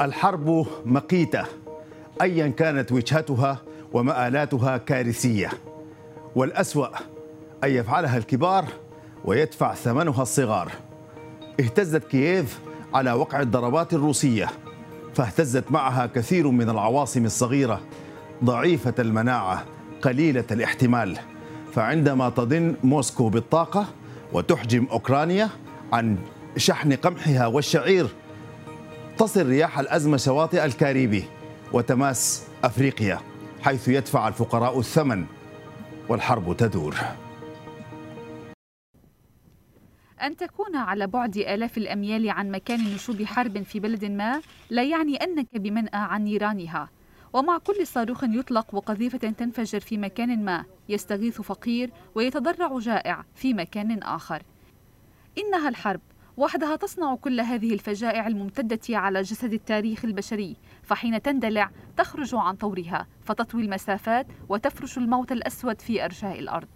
الحرب مقيتة ايا كانت وجهتها ومآلاتها كارثية. والأسوأ أن يفعلها الكبار ويدفع ثمنها الصغار. اهتزت كييف على وقع الضربات الروسية فاهتزت معها كثير من العواصم الصغيرة. ضعيفة المناعة قليلة الاحتمال. فعندما تضن موسكو بالطاقة وتحجم أوكرانيا عن شحن قمحها والشعير تصل رياح الأزمة شواطئ الكاريبي وتماس أفريقيا حيث يدفع الفقراء الثمن والحرب تدور. أن تكون على بعد آلاف الأميال عن مكان نشوب حرب في بلد ما لا يعني أنك بمنأى عن نيرانها. ومع كل صاروخ يطلق وقذيفة تنفجر في مكان ما يستغيث فقير ويتضرع جائع في مكان آخر. إنها الحرب. وحدها تصنع كل هذه الفجائع الممتدة على جسد التاريخ البشري فحين تندلع تخرج عن طورها فتطوي المسافات وتفرش الموت الأسود في أرجاء الأرض.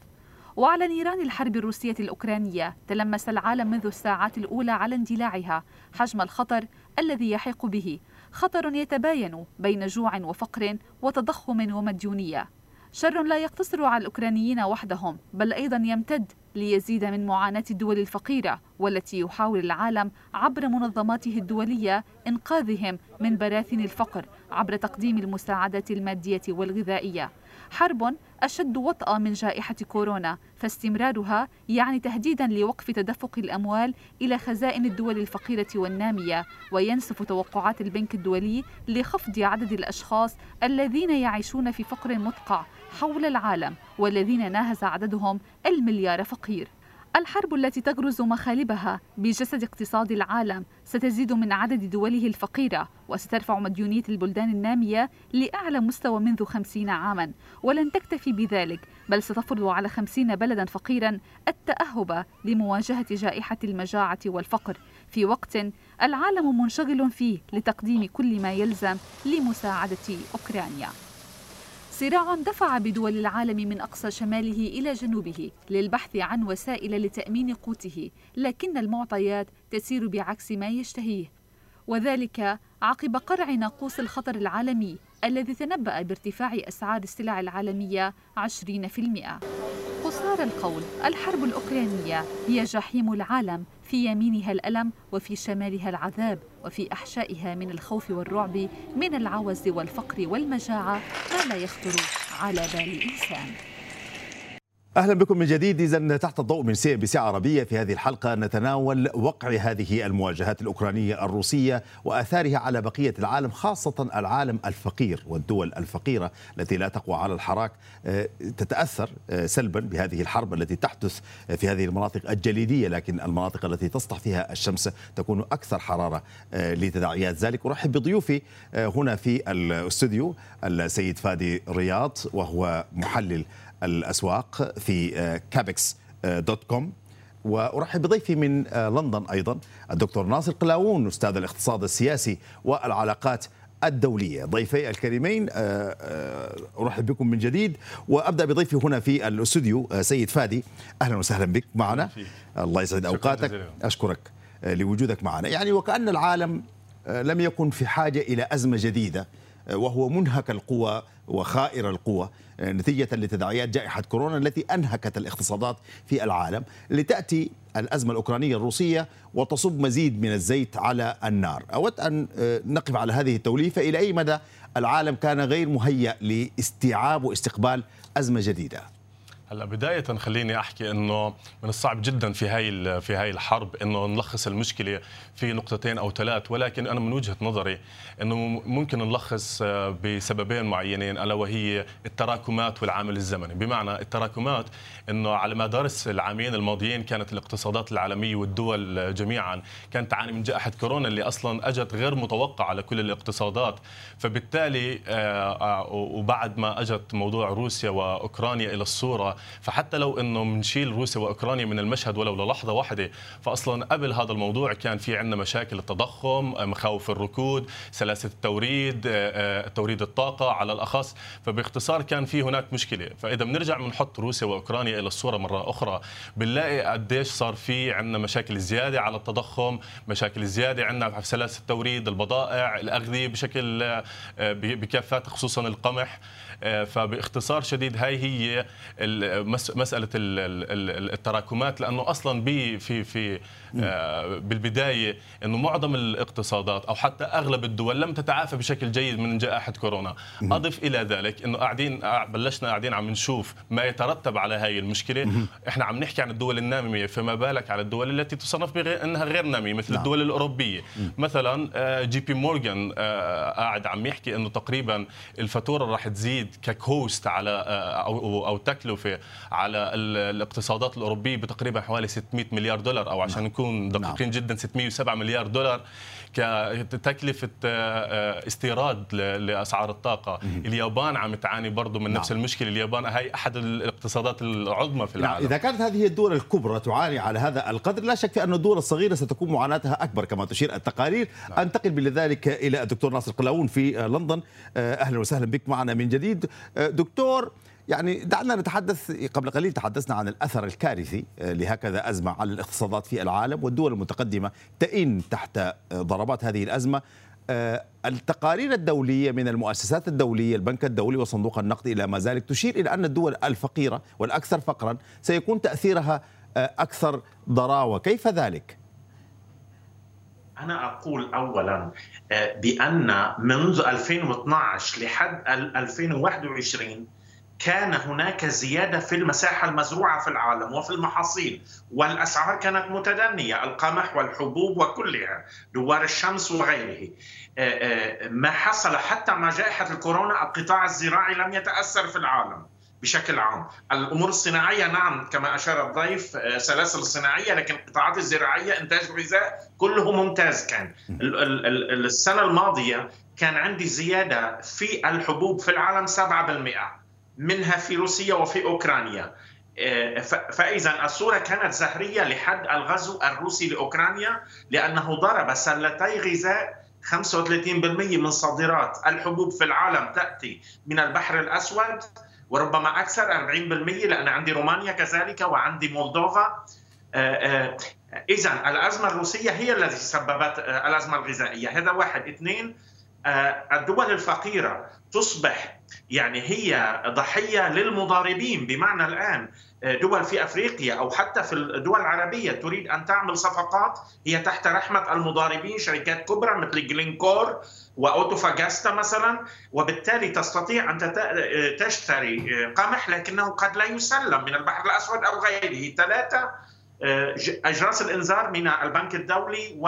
وعلى نيران الحرب الروسية الأوكرانية تلمس العالم منذ الساعات الأولى على اندلاعها حجم الخطر الذي يحيق به. خطر يتباين بين جوع وفقر وتضخم ومديونية. شر لا يقتصر على الأوكرانيين وحدهم بل أيضا يمتد ليزيد من معاناة الدول الفقيرة والتي يحاول العالم عبر منظماته الدولية إنقاذهم من براثن الفقر عبر تقديم المساعدات المادية والغذائية. حرب أشد وطأة من جائحة كورونا فاستمرارها يعني تهديدا لوقف تدفق الأموال إلى خزائن الدول الفقيرة والنامية وينسف توقعات البنك الدولي لخفض عدد الأشخاص الذين يعيشون في فقر مدقع حول العالم والذين ناهز عددهم المليار فقير. الحرب التي تغرز مخالبها بجسد اقتصاد العالم ستزيد من عدد دوله الفقيرة وسترفع مديونية البلدان النامية لأعلى مستوى منذ خمسين عاما. ولن تكتفي بذلك بل ستفرض على خمسين بلدا فقيرا التأهب لمواجهة جائحة المجاعة والفقر. في وقت العالم منشغل فيه لتقديم كل ما يلزم لمساعدة أوكرانيا. صراع دفع بدول العالم من أقصى شماله إلى جنوبه للبحث عن وسائل لتأمين قوته لكن المعطيات تسير بعكس ما يشتهيه وذلك عقب قرع ناقوس الخطر العالمي الذي تنبأ بارتفاع أسعار السلع العالمية 20%. قصار القول الحرب الأوكرانية هي جحيم العالم في يمينها الألم وفي شمالها العذاب وفي أحشائها من الخوف والرعب من العوز والفقر والمجاعة ما لا يخطر على بال إنسان أهلا بكم من جديد. اذا تحت الضوء من CNBC عربية في هذه الحلقة نتناول وقع هذه المواجهات الأوكرانية الروسية وآثارها على بقية العالم خاصة العالم الفقير والدول الفقيرة التي لا تقوى على الحراك. آه، تتأثر آه، سلبا بهذه الحرب التي تحدث في هذه المناطق الجليدية لكن المناطق التي تسطع فيها الشمس تكون أكثر حرارة آه، لتداعيات ذلك. أرحب بضيوفي هنا في الاستوديو السيد فادي رياض وهو محلل الأسواق في Capex.com وأرحب بضيفي من لندن أيضا الدكتور ناصر قلاوون أستاذ الاقتصاد السياسي والعلاقات الدولية. ضيفي الكريمين أرحب بكم من جديد. وأبدأ بضيفي هنا في الاستوديو سيد فادي. أهلا وسهلا بك معنا. الله يسعد أوقاتك. أشكرك لوجودك معنا. يعني وكأن العالم لم يكن في حاجة إلى أزمة جديدة وهو منهك القوى وخائر القوى. نتيجة لتداعيات جائحة كورونا التي أنهكت الاقتصادات في العالم لتأتي الأزمة الأوكرانية الروسية وتصب مزيد من الزيت على النار. أود أن نقف على هذه التوليفة. إلى أي مدى العالم كان غير مهيأ لاستيعاب واستقبال أزمة جديدة؟ هلا بداية خليني أحكي إنه من الصعب جدا في هاي في هاي الحرب إنه نلخص المشكلة في نقطتين أو ثلاث ولكن أنا من وجهة نظري إنه ممكن نلخص آه، بسببين معينين ألا وهي التراكمات والعامل الزمني، بمعنى التراكمات إنه على مدار العامين الماضيين كانت الاقتصادات العالمية والدول جميعا كانت تعاني من جائحة كورونا اللي أصلا أجت غير متوقعة على كل الاقتصادات، فبالتالي آه، آه، وبعد ما أجت موضوع روسيا وأوكرانيا إلى الصورة فحتى لو إنه بنشيل روسيا وأوكرانيا من المشهد ولو للحظة واحدة فاصلا قبل هذا الموضوع كان في عندنا مشاكل التضخم مخاوف الركود سلاسة التوريد توريد الطاقة على الأخص. فباختصار كان في هناك مشكلة. فإذا بنرجع بنحط روسيا وأوكرانيا إلى الصورة مرة أخرى بنلاقي قديش صار في عندنا مشاكل زيادة على التضخم مشاكل زيادة عندنا في سلاسل التوريد البضائع الأغذية بشكل آه، بكافات خصوصا القمح. آه، فباختصار شديد هاي هي مسألة التراكمات لأنه أصلا في في آه، بالبداية إنه معظم الاقتصادات أو حتى أغلب الدول لم تتعافى بشكل جيد من جائحة كورونا. أضف إلى ذلك إنه قاعدين بلشنا قاعدين عم نشوف ما يترتب على هاي المشكلة. إحنا عم نحكي عن الدول النامية فما بالك على الدول التي تصنف بغير إنها غير نامية مثل نعم. الدول الأوروبية. مثلا آه، JP Morgan قاعد عم يحكي إنه تقريبا الفاتورة راح تزيد ك cost على أو أو تكلفة على الاقتصادات الأوروبية بتقريبا حوالي 600 مليار دولار أو عشان نعم. نكون دقيقين نعم. جدا 607 مليار دولار كتكلفة آه، استيراد لأسعار الطاقة مم. اليابان عم تعاني برضه من نعم. نفس المشكلة اليابان هي أحد الاقتصادات العظمى في العالم إذا كانت هذه الدول الكبرى تعاني على هذا القدر لا شك في أن الدول الصغيرة ستكون معاناتها أكبر كما تشير التقارير نعم. أنتقل بذلك إلى الدكتور ناصر قلاون في لندن آه، أهلا وسهلا بك معنا من جديد آه، دكتور يعني دعنا نتحدث قبل قليل تحدثنا عن الأثر الكارثي آه، لهكذا أزمة على الاقتصادات في العالم والدول المتقدمة تئن تحت آه، ضربات هذه الأزمة آه، التقارير الدولية من المؤسسات الدولية البنك الدولي وصندوق النقد إلى ما ذلك تشير إلى أن الدول الفقيرة والأكثر فقرا سيكون تأثيرها أكثر ضراوة كيف ذلك؟ أنا أقول أولا بأن منذ 2012 لحد 2021 كان هناك زيادة في المساحة المزروعة في العالم وفي المحاصيل والأسعار كانت متدنية القمح والحبوب وكلها دوار الشمس وغيره. آه، آه، ما حصل حتى مع جائحة الكورونا القطاع الزراعي لم يتأثر في العالم بشكل عام. الأمور الصناعية نعم كما أشار الضيف آه، سلاسل صناعية لكن القطاعات الزراعية إنتاج الغذاء كله ممتاز كان. السنة الماضية كان عندي زيادة في الحبوب في العالم 7% منها في روسيا وفي أوكرانيا. آه، فإذا الصورة كانت زهرية لحد الغزو الروسي لأوكرانيا لأنه ضرب سلتي غذاء 35% من صادرات. الحبوب في العالم تأتي من البحر الأسود وربما أكثر 40% لأن عندي رومانيا كذلك وعندي مولدوفا. آه، آه، إذا الأزمة الروسية هي التي سببت الأزمة الغذائية. هذا واحد. اثنين الدول الفقيرة تصبح يعني هي ضحية للمضاربين. بمعنى الآن آه، دول في أفريقيا أو حتى في الدول العربية تريد أن تعمل صفقات هي تحت رحمة المضاربين شركات كبرى مثل جلينكور وأوتوفاجاستا مثلا. وبالتالي تستطيع أن آه، تشتري آه، قمح لكنه قد لا يسلم من البحر الأسود أو غيره. ثلاثة أجراس الإنذار من البنك الدولي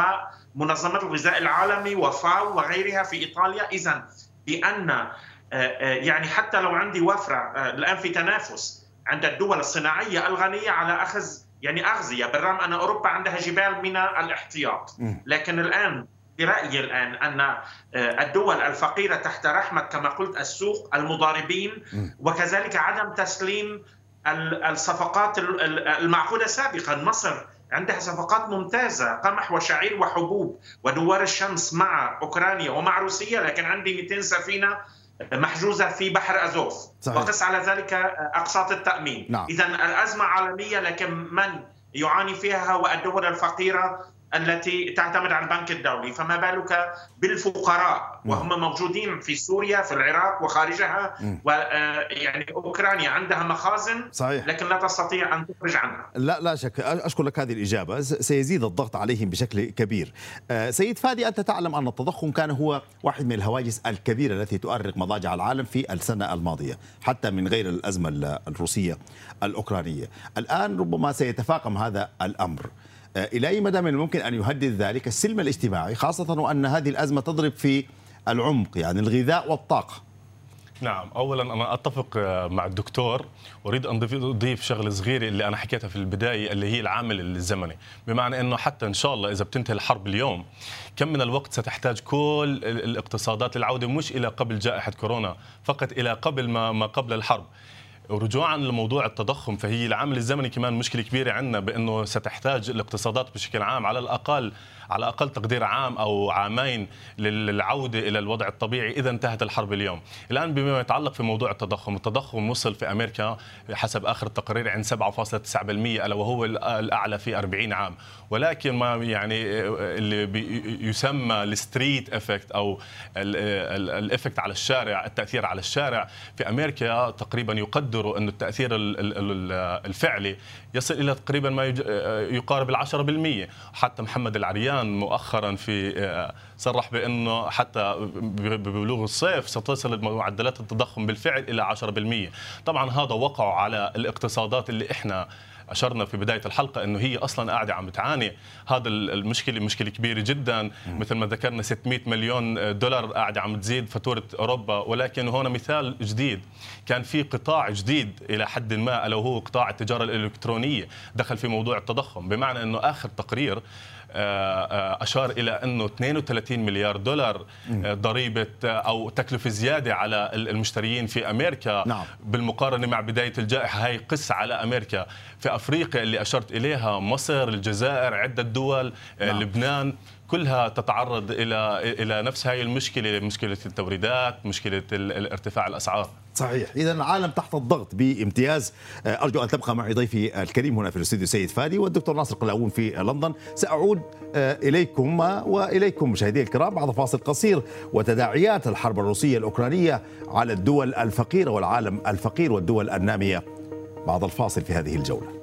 ومنظمة الغذاء العالمي وفاو وغيرها في إيطاليا. اذا بأن آه، آه، يعني حتى لو عندي وفرة آه، الآن في تنافس عند الدول الصناعية الغنية على أخذ يعني أغذية بالرغم أن أوروبا عندها جبال من الاحتياط. لكن الآن برايي الآن أن الدول الفقيرة تحت رحمة كما قلت السوق المضاربين وكذلك عدم تسليم الصفقات المعقوده سابقا مصر عندها صفقات ممتازة قمح وشعير وحبوب ودوار الشمس مع أوكرانيا ومع روسيا لكن عندي 200 سفينة محجوزة في بحر أزوف صحيح. وقس على ذلك أقساط التأمين نعم. إذا الأزمة عالمية لكن من يعاني فيها هو الدول الفقيرة التي تعتمد على البنك الدولي فما بالك بالفقراء؟ وهم موجودين في سوريا في العراق وخارجها ويعني آه، أوكرانيا عندها مخازن صحيح. لكن لا تستطيع أن تخرج عنها. لا لا شك. أشكر لك هذه الإجابة. سيزيد الضغط عليهم بشكل كبير. آه، سيد فادي أنت تعلم أن التضخم كان هو واحد من الهواجس الكبيرة التي تؤرق مضاجع العالم في السنة الماضية حتى من غير الأزمة الروسية الأوكرانية. الآن ربما سيتفاقم هذا الأمر. آه، إلى أي مدى من الممكن أن يهدد ذلك السلم الاجتماعي خاصة وأن هذه الأزمة تضرب في العمق يعني الغذاء والطاقة. نعم اولا أنا أتفق آه، مع الدكتور. واريد أن أضيف شغله صغيره اللي أنا حكيتها في البداية اللي هي العامل الزمني. بمعنى إنه حتى إن شاء الله إذا بتنتهي الحرب اليوم كم من الوقت ستحتاج كل الاقتصادات للعوده مش إلى قبل جائحة كورونا فقط إلى قبل ما ما قبل الحرب. ورجوعا لموضوع التضخم فهي العامل الزمني كمان مشكلة كبيرة عندنا بأنه ستحتاج الاقتصادات بشكل عام على الأقل على أقل تقدير عام أو عامين للعودة إلى الوضع الطبيعي إذا انتهت الحرب اليوم. الآن بما يتعلق في موضوع التضخم، التضخم وصل في أمريكا حسب آخر التقارير عند 7.9% ألا وهو الأعلى في 40 عام، ولكن ما يعني اللي يسمى ال street effect أو ال effect على الشارع، التأثير على الشارع في أمريكا تقريبا يقدروا انه التأثير الفعلي يصل إلى تقريبا ما يقارب ال 10% حتى محمد العريان مؤخرا في آه، صرح بأنه حتى ببلوغ الصيف ستصل معدلات التضخم بالفعل إلى 10% طبعا هذا وقع على الاقتصادات اللي إحنا أشرنا في بداية الحلقة إنه هي أصلا قاعدة عم تعاني هذا المشكلة مشكلة كبيرة جدا. مثل ما ذكرنا 600 مليون دولار قاعدة عم تزيد فاتورة أوروبا. ولكن هنا مثال جديد. كان في قطاع جديد إلى حد ما ألا وهو قطاع التجارة الإلكترونية دخل في موضوع التضخم. بمعنى إنه آخر تقرير أشار إلى أنه 32 مليار دولار آه، ضريبة أو تكلفة زيادة على المشتريين في أمريكا نعم. بالمقارنة مع بداية الجائحة هاي قصه على أمريكا في أفريقيا اللي أشرت إليها مصر الجزائر عدة دول نعم. لبنان كلها تتعرض إلى إلى نفس هاي المشكلة مشكلة التوريدات مشكلة ارتفاع الأسعار صحيح. إذا العالم تحت الضغط بامتياز. آه، أرجو أن تبقى معي ضيفي الكريم هنا في الاستوديو سيد فادي والدكتور ناصر قلاوون في لندن. سأعود آه، إليكم وإليكم مشاهدي الكرام بعد فاصل قصير وتداعيات الحرب الروسية الأوكرانية على الدول الفقيرة والعالم الفقير والدول النامية. بعد الفاصل في هذه الجولة.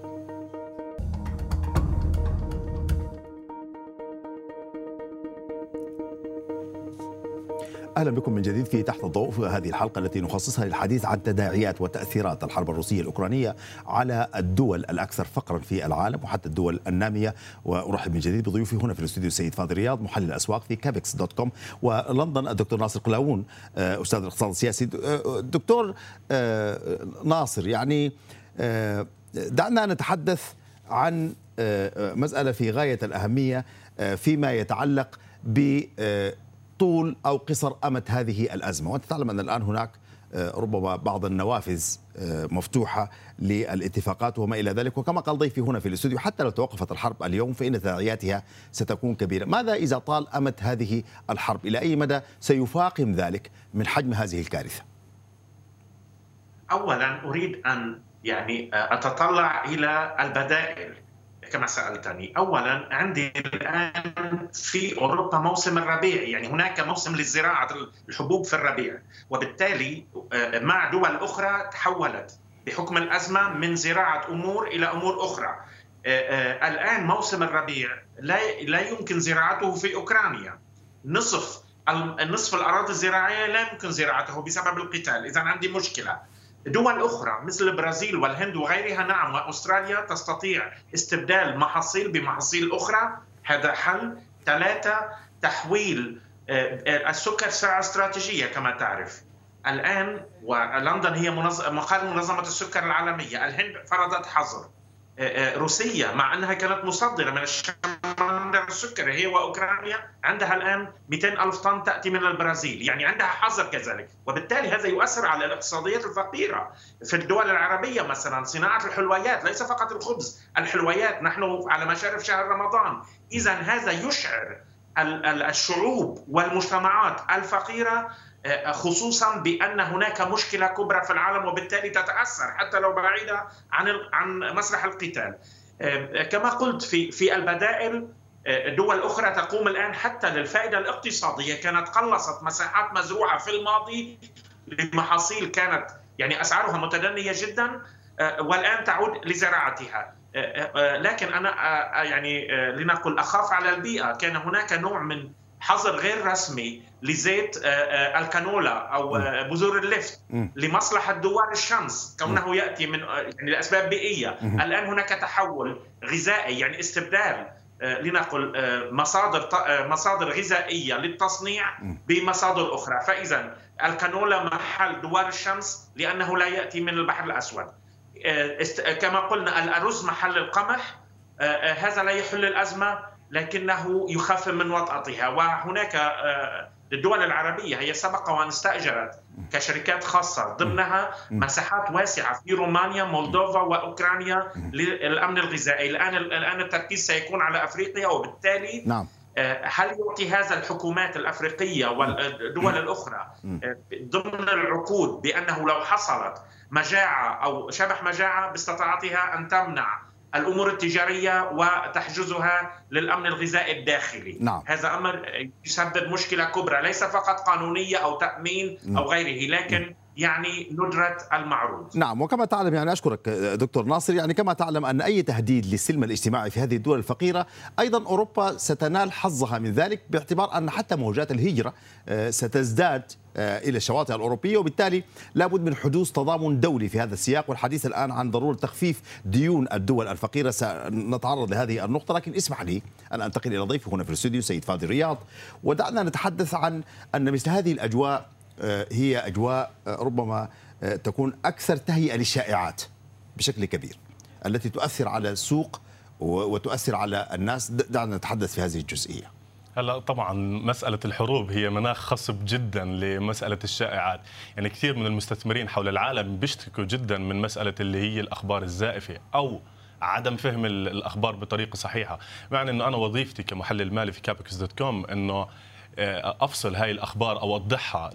أهلا بكم من جديد في تحت الضوء في هذه الحلقة التي نخصصها للحديث عن تداعيات وتأثيرات الحرب الروسية الأوكرانية على الدول الأكثر فقرا في العالم وحتى الدول النامية. وأرحب من جديد بضيوفي هنا في الاستوديو السيد فادي رياض محلل الاسواق في Capex.com ولندن الدكتور ناصر قلاوون آه، أستاذ الاقتصاد السياسي. آه، دكتور آه، ناصر يعني دعنا نتحدث عن مسألة في غاية الأهمية فيما يتعلق ب طول أو قصر أمد هذه الأزمة. وأنت تعلم أن الآن هناك آه، ربما بعض النوافذ آه، مفتوحة للاتفاقات وما إلى ذلك. وكما قال ضيفي هنا في الاستوديو حتى لو توقفت الحرب اليوم فإن تداعياتها ستكون كبيرة. ماذا إذا طال أمد هذه الحرب؟ إلى أي مدى سيفاقم ذلك من حجم هذه الكارثة؟ أولا أريد أن يعني آه، أتطلع إلى البدائل. كما سألتني، اولا عندي الآن في أوروبا موسم الربيع، يعني هناك موسم للزراعة الحبوب في الربيع، وبالتالي آه، مع دول أخرى تحولت بحكم الأزمة من زراعة أمور إلى أمور أخرى. آه، آه، الآن موسم الربيع لا لا يمكن زراعته في أوكرانيا. نصف نصف الأراضي الزراعية لا يمكن زراعته بسبب القتال، اذا عندي مشكلة. دول أخرى مثل البرازيل والهند وغيرها نعم وأستراليا تستطيع استبدال محاصيل بمحاصيل أخرى. هذا حل. ثلاثة تحويل آه، السكر سلعة استراتيجية كما تعرف. الآن ولندن هي مقر منظمة السكر العالمية. الهند فرضت حظر. آه، آه، روسيا مع أنها كانت مصدرة من الشمال السكري هي وأوكرانيا عندها الآن 200 ألف طن تأتي من البرازيل يعني عندها حظر كذلك. وبالتالي هذا يؤثر على الاقتصاديات الفقيرة في الدول العربية مثلا صناعة الحلويات ليس فقط الخبز الحلويات. نحن على مشارف شهر رمضان. اذا هذا يشعر الشعوب والمجتمعات الفقيرة خصوصا بأن هناك مشكلة كبرى في العالم وبالتالي تتأثر حتى لو بعيدة عن عن مسرح القتال. كما قلت في في البدائل دول أخرى تقوم الآن حتى للفائدة الاقتصادية. كانت قلصت مساحات مزروعة في الماضي لمحاصيل كانت يعني أسعارها متدنية جدا والآن تعود لزراعتها. لكن أنا يعني لنقل أخاف على البيئة. كان هناك نوع من حظر غير رسمي لزيت آه، آه، الكانولا أو آه، بذور اللفت لمصلحة دوار الشمس كونه يأتي من يعني لأسباب بيئية. الآن هناك تحول غذائي يعني استبدال لنقل مصادر مصادر غذائية للتصنيع بمصادر أخرى. فإذا الكانولا محل دوار الشمس لأنه لا يأتي من البحر الأسود. كما قلنا الأرز محل القمح. هذا لا يحل الأزمة. لكنه يخفف من وطأتها. وهناك آه، للدول العربية هي سبق وأن استأجرت كشركات خاصة ضمنها مساحات واسعة في رومانيا مولدوفا وأوكرانيا للأمن الغذائي. الآن الآن التركيز سيكون على أفريقيا وبالتالي نعم. آه، هل يعطي هذا الحكومات الأفريقية والدول الأخرى آه، ضمن العقود بأنه لو حصلت مجاعة أو شبح مجاعة باستطاعتها أن تمنع الأمور التجارية وتحجزها للأمن الغذائي الداخلي. نعم. هذا أمر يسبب مشكلة كبرى ليس فقط قانونية أو تأمين أو غيره لكن يعني ندرة المعروض. نعم وكما تعلم يعني أشكرك دكتور ناصر يعني كما تعلم أن أي تهديد للسلم الاجتماعي في هذه الدول الفقيرة أيضا أوروبا ستنال حظها من ذلك باعتبار أن حتى موجات الهجرة آه، ستزداد آه، إلى الشواطئ الأوروبية وبالتالي لابد من حدوث تضامن دولي في هذا السياق. والحديث الآن عن ضرورة تخفيف ديون الدول الفقيرة. سنتعرض لهذه النقطة لكن اسمح لي أن أنتقل إلى ضيفي هنا في الاستوديو سيد فادي رياض ودعنا نتحدث عن أن مثل هذه الأجواء آه، هي أجواء آه، ربما تكون أكثر تهيئة للشائعات بشكل كبير التي تؤثر على السوق وتؤثر على الناس. دعنا نتحدث في هذه الجزئية. هلا طبعا مسألة الحروب هي مناخ خصب جدا لمسألة الشائعات، يعني كثير من المستثمرين حول العالم بيشتكوا جدا من مسألة اللي هي الأخبار الزائفة أو عدم فهم الأخبار بطريقة صحيحة، معنى أنه أنا وظيفتي كمحلل مالي في Capex.com أنه آه، أفصل هاي الأخبار أو أوضحها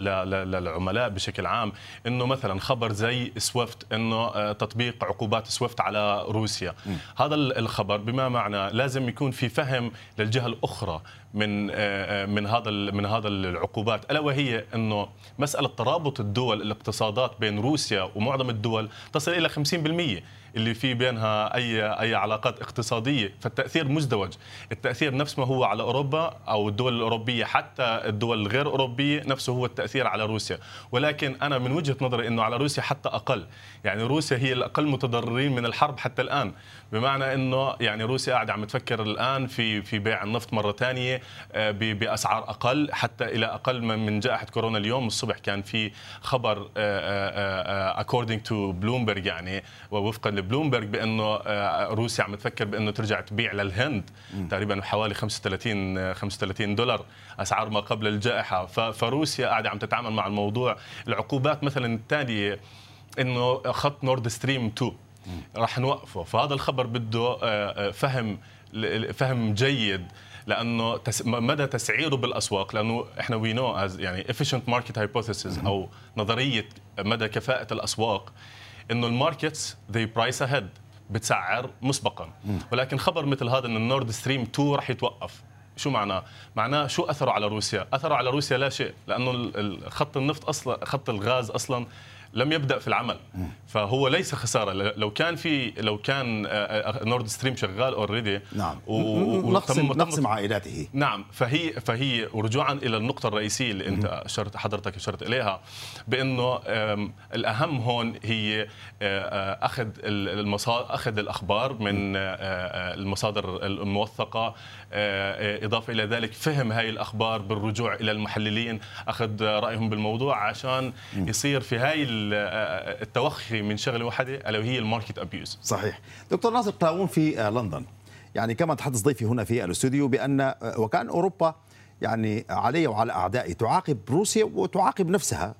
للعملاء بشكل عام. إنه مثلا خبر زي SWIFT إنه آه، تطبيق عقوبات SWIFT على روسيا. م. هذا الخبر بما معنى لازم يكون في فهم للجهة الأخرى. من آه، من هذا من هذا العقوبات. ألا وهي إنه مسألة ترابط الدول الاقتصادات بين روسيا ومعظم الدول تصل إلى 50% اللي في بينها اي أي علاقات اقتصادية. فالتأثير مزدوج. التأثير نفس ما هو على أوروبا أو الدول الأوروبية حتى الدول الغير أوروبية نفسه هو التأثير على روسيا. ولكن أنا من وجهة نظري إنه على روسيا حتى أقل. يعني روسيا هي الأقل متضررين من الحرب حتى الآن. بمعنى إنه يعني روسيا قاعدة عم تفكر الآن في في بيع النفط مرة ثانية آه، بأسعار أقل حتى إلى أقل من جائحة كورونا اليوم. الصبح كان في خبر according to Bloomberg يعني ووفقا لبلومبرج بإنه آه، روسيا عم تفكر بإنه ترجع تبيع للهند تقريبا حوالي 35 35 دولار أسعار ما قبل الجائحة. فروسيا قاعدة عم تتعامل مع الموضوع. العقوبات مثلا الثانية إنه خط نورد ستريم 2 راح نوقفه فهذا الخبر بده آه، آه، فهم فهم جيد لأنه مدى تسعيره بالأسواق لأنه إحنا we know يعني efficient market hypothesis أو نظرية مدى كفاءة الأسواق إنه ال markets they price ahead بتسعر مسبقا ولكن خبر مثل هذا إن النورد ستريم 2 راح يتوقف شو معناه؟ معناه شو أثره على روسيا؟ أثره على روسيا لا شيء لأنه خط النفط أصلا خط الغاز أصلا لم يبدأ في العمل. فهو ليس خسارة. لو كان في لو كان نورد ستريم شغال already نعم. ونقسم نقسم عائلاته. نعم. فهي فهي ورجوعا إلى النقطة الرئيسية اللي أنت أشرت حضرتك أشرت إليها بأنه الأهم هون هي أخذ المصادر أخذ الأخبار من المصادر الموثقة إضافة إلى ذلك فهم هاي الأخبار بالرجوع إلى المحللين. أخذ رأيهم بالموضوع عشان يصير في هاي التوخي من شغلة واحدة ألا وهي ال market abuse صحيح. دكتور ناصر قلاوون في لندن. يعني كما تحدث ضيفي هنا في الأستوديو بأن وكأن أوروبا يعني علي وعلى أعدائي. تعاقب روسيا وتعاقب نفسها.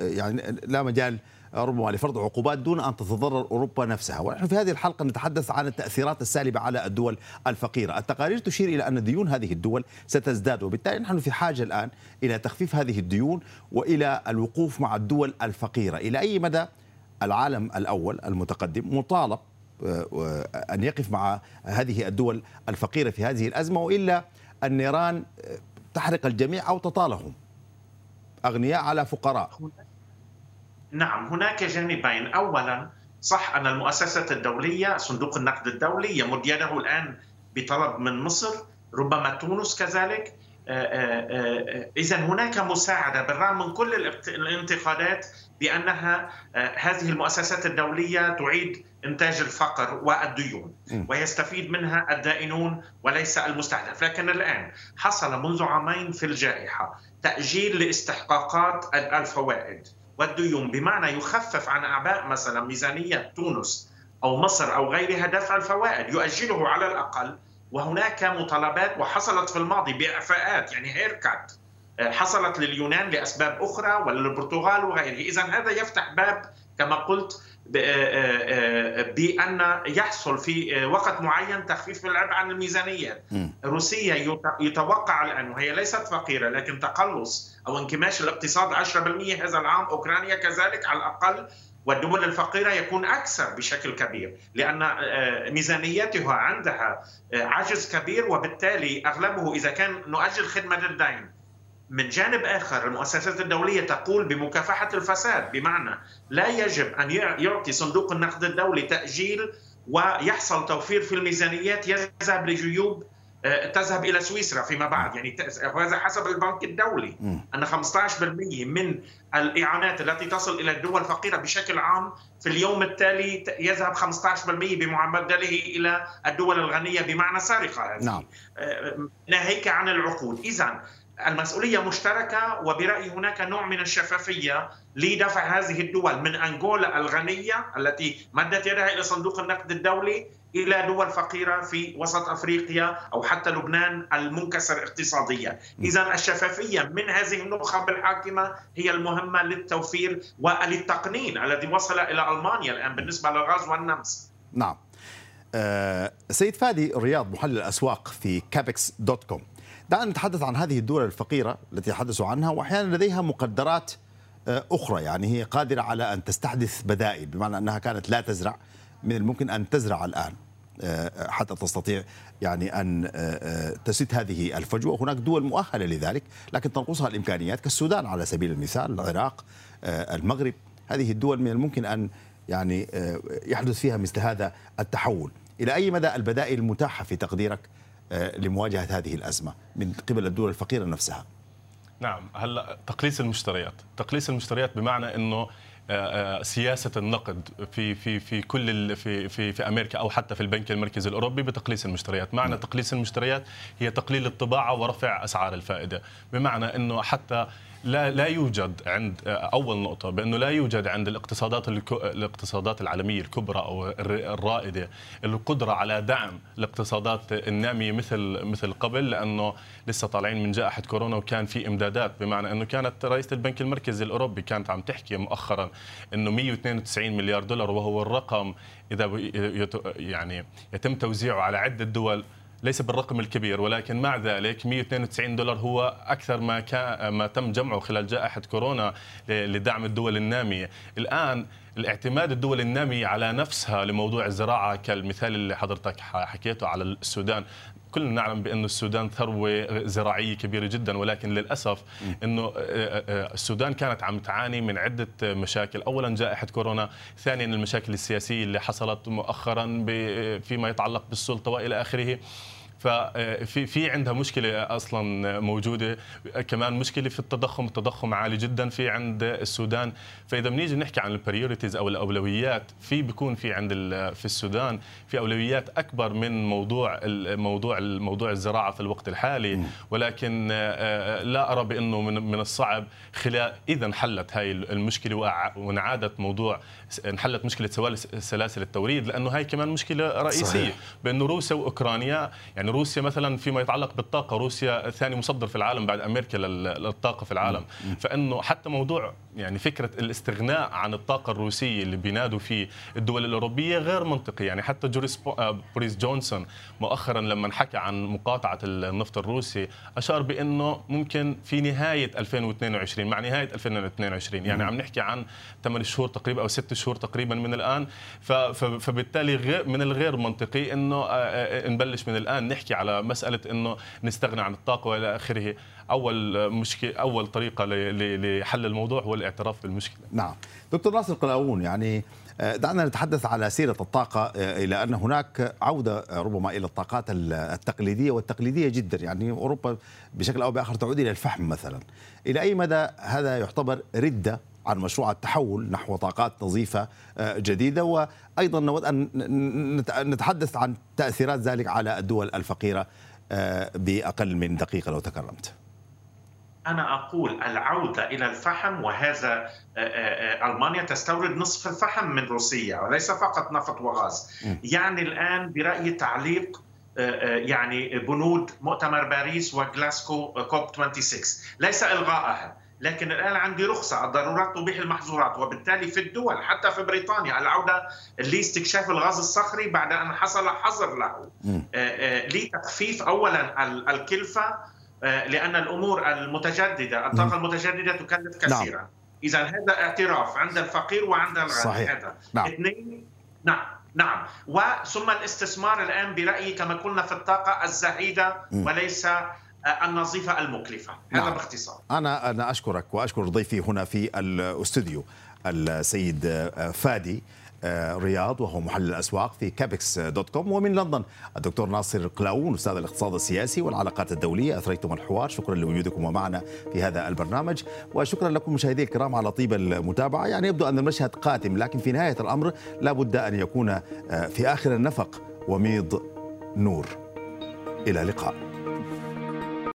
يعني لا مجال ربما لفرض عقوبات دون أن تتضرر أوروبا نفسها، ونحن في هذه الحلقة نتحدث عن التأثيرات السالبة على الدول الفقيرة، التقارير تشير إلى أن ديون هذه الدول ستزداد وبالتالي نحن في حاجة الآن إلى تخفيف هذه الديون وإلى الوقوف مع الدول الفقيرة، إلى أي مدى العالم الأول المتقدم مطالب آه، أن يقف مع هذه الدول الفقيرة في هذه الأزمة وإلا النيران آه، تحرق الجميع أو تطالهم. أغنياء على فقراء. نعم هناك جانبين. اولا صح أن المؤسسة الدولية صندوق النقد الدولي يمد يده الآن بطلب من مصر ربما تونس كذلك. آه، آه، آه، اذا هناك مساعدة بالرغم من كل الانتقادات بأنها هذه المؤسسات الدولية تعيد إنتاج الفقر والديون ويستفيد منها الدائنون وليس المستهدف. لكن الآن حصل منذ عامين في الجائحة تأجيل لاستحقاقات الفوائد والديون بمعنى يخفف عن أعباء مثلا ميزانية تونس أو مصر أو غيرها دفع الفوائد يؤجله على الأقل وهناك مطالبات وحصلت في الماضي بإعفاءات يعني هيركات حصلت لليونان لأسباب أخرى وللبرتغال وغيره، اذا هذا يفتح باب كما قلت بأن يحصل في وقت معين تخفيف العبء عن الميزانية. روسيا يتوقع الآن وهي ليست فقيرة لكن تقلص أو انكماش الاقتصاد 10% هذا العام، أوكرانيا كذلك على الأقل والدول الفقيرة يكون أكثر بشكل كبير لأن ميزانيتها عندها عجز كبير وبالتالي أغلبه إذا كان نؤجل خدمة الدين من جانب آخر المؤسسات الدولية تقول بمكافحة الفساد بمعنى لا يجب أن يعطي صندوق النقد الدولي تأجيل ويحصل توفير في الميزانيات يذهب لجيوب تذهب إلى سويسرا فيما بعد. يعني وهذا حسب البنك الدولي أن 15% من الإعانات التي تصل إلى الدول الفقيرة بشكل عام في اليوم التالي يذهب 15% بمعدله إلى الدول الغنية بمعنى سرقه هذه نعم. ناهيك عن العقود. اذا المسؤولية مشتركة وبرأيي هناك نوع من الشفافية لدفع هذه الدول من أنغولا الغنية التي مدت يدها إلى صندوق النقد الدولي إلى دول فقيرة في وسط أفريقيا أو حتى لبنان المنكسر اقتصاديا، اذا الشفافية من هذه النخب الحاكمة هي المهمة للتوفير وللتقنين الذي وصل إلى ألمانيا الآن بالنسبة للغاز والنمس. نعم. أه سيد فادي رياض محلل الأسواق في Capex dot com. دعنا نتحدث عن هذه الدول الفقيرة التي تحدثوا عنها وأحيانا لديها مقدرات أخرى. يعني هي قادرة على أن تستحدث بدائل بمعنى أنها كانت لا تزرع من الممكن أن تزرع الآن حتى تستطيع يعني أن تسد هذه الفجوة، هناك دول مؤهلة لذلك لكن تنقصها الإمكانيات كالسودان على سبيل المثال، العراق، المغرب، هذه الدول من الممكن أن يعني يحدث فيها مثل هذا التحول، إلى أي مدى البدائل المتاحه في تقديرك؟ لمواجهة هذه الأزمة من قبل الدول الفقيرة نفسها؟ نعم هلا تقليص المشتريات، تقليص المشتريات بمعنى إنه سياسة النقد في في في كل في في في أمريكا أو حتى في البنك المركزي الأوروبي بتقليص المشتريات، معنى تقليص المشتريات هي تقليل الطباعة ورفع أسعار الفائدة، بمعنى إنه حتى لا لا يوجد عند أول نقطة بأنه لا يوجد عند الاقتصادات الاقتصادات العالمية الكبرى أو الرائدة القدرة على دعم الاقتصادات النامية مثل مثل قبل لأنه لسه طالعين من جائحة كورونا وكان في إمدادات بمعنى أنه كانت رئيسة البنك المركزي الأوروبي كانت عم تحكي مؤخرا أنه 192 مليار دولار وهو الرقم إذا يعني يتم توزيعه على عدة دول ليس بالرقم الكبير ولكن مع ذلك 192 دولار هو أكثر ما كان ما تم جمعه خلال جائحة كورونا لدعم الدول النامية، الآن الاعتماد الدول الناميه على نفسها لموضوع الزراعة كالمثال اللي حضرتك حكيته على السودان. كلنا نعلم بأن السودان ثروة زراعية كبيرة جدا ولكن للأسف أنه السودان كانت عم تعاني من عدة مشاكل. أولا جائحة كورونا ثانيا المشاكل السياسية اللي حصلت مؤخرا فيما يتعلق بالسلطة وإلى آخره. ففي في عندها مشكلة أصلا موجودة. كمان مشكلة في التضخم التضخم عالي جدا في عند السودان. فإذا بنيجي نحكي عن البريوريتيز أو الأولويات في بيكون في عند في السودان في أولويات أكبر من موضوع الموضوع الموضوع الزراعة في الوقت الحالي. ولكن لا أرى بأنه من من الصعب خلال إذا انحلت هاي المشكلة وانعادت موضوع انحلت مشكلة سلاسل التوريد لأنه هاي كمان مشكلة رئيسية. صحيح. بأنه روسيا وأوكرانيا يعني يعني روسيا مثلا فيما يتعلق بالطاقة روسيا ثاني مصدر في العالم بعد أمريكا للطاقة في العالم. فإنه حتى موضوع يعني فكرة الاستغناء عن الطاقة الروسية اللي بينادوا فيه الدول الأوروبية غير منطقي. يعني حتى جوريس بوريس جونسون مؤخرا لما حكى عن مقاطعة النفط الروسي أشار بإنه ممكن في نهاية 2022 مع نهاية 2022 يعني عم نحكي عن 8 شهور تقريبا أو 6 شهور تقريبا من الآن. فبالتالي من الغير منطقي إنه نبلش من الآن. نحكي على مسألة إنه نستغنى عن الطاقة وإلى آخره. أول مشكلة أول طريقة لحل الموضوع هو الاعتراف بالمشكلة. نعم. دكتور ناصر قلاوون يعني دعنا نتحدث على سيرة الطاقة إلى أن هناك عودة ربما إلى الطاقات التقليدية والتقليدية جدا. يعني أوروبا بشكل أو بآخر تعود إلى الفحم مثلا. إلى أي مدى هذا يعتبر ردة عن مشروع التحول نحو طاقات نظيفة جديدة. وأيضا نود أن نتحدث عن تأثيرات ذلك على الدول الفقيرة بأقل من دقيقة لو تكرمت. أنا أقول العودة إلى الفحم وهذا ألمانيا تستورد نصف الفحم من روسيا وليس فقط نفط وغاز. يعني الآن برأيي تعليق يعني بنود مؤتمر باريس وغلاسكو كوب 26 ليس الغائها لكن الآن عندي رخصة الضرورات تبيح المحظورات وبالتالي في الدول حتى في بريطانيا العودة لاستكشاف الغاز الصخري بعد أن حصل حظر له. لتخفيف اولا الكلفة لأن الأمور المتجددة الطاقة المتجددة تكلف كثيرا. نعم. اذا هذا اعتراف عند الفقير وعند الغني صحيح. هذا. نعم. اثنين نعم نعم. وثم الاستثمار الآن برأيي كما قلنا في الطاقة الزهيدة وليس النظيفة المكلفة هذا نعم. باختصار. أنا أنا أشكرك وأشكر ضيفي هنا في الأستوديو السيد فادي رياض وهو محلل الأسواق في Capex dot com ومن لندن الدكتور ناصر قلاون أستاذ الاقتصاد السياسي والعلاقات الدولية. أثريتم الحوار شكرا لوجودكم ومعنا في هذا البرنامج وشكرا لكم مشاهدي الكرام على طيب المتابعة. يعني يبدو أن المشهد قاتم لكن في نهاية الأمر لابد أن يكون في آخر النفق وميض نور. إلى اللقاء.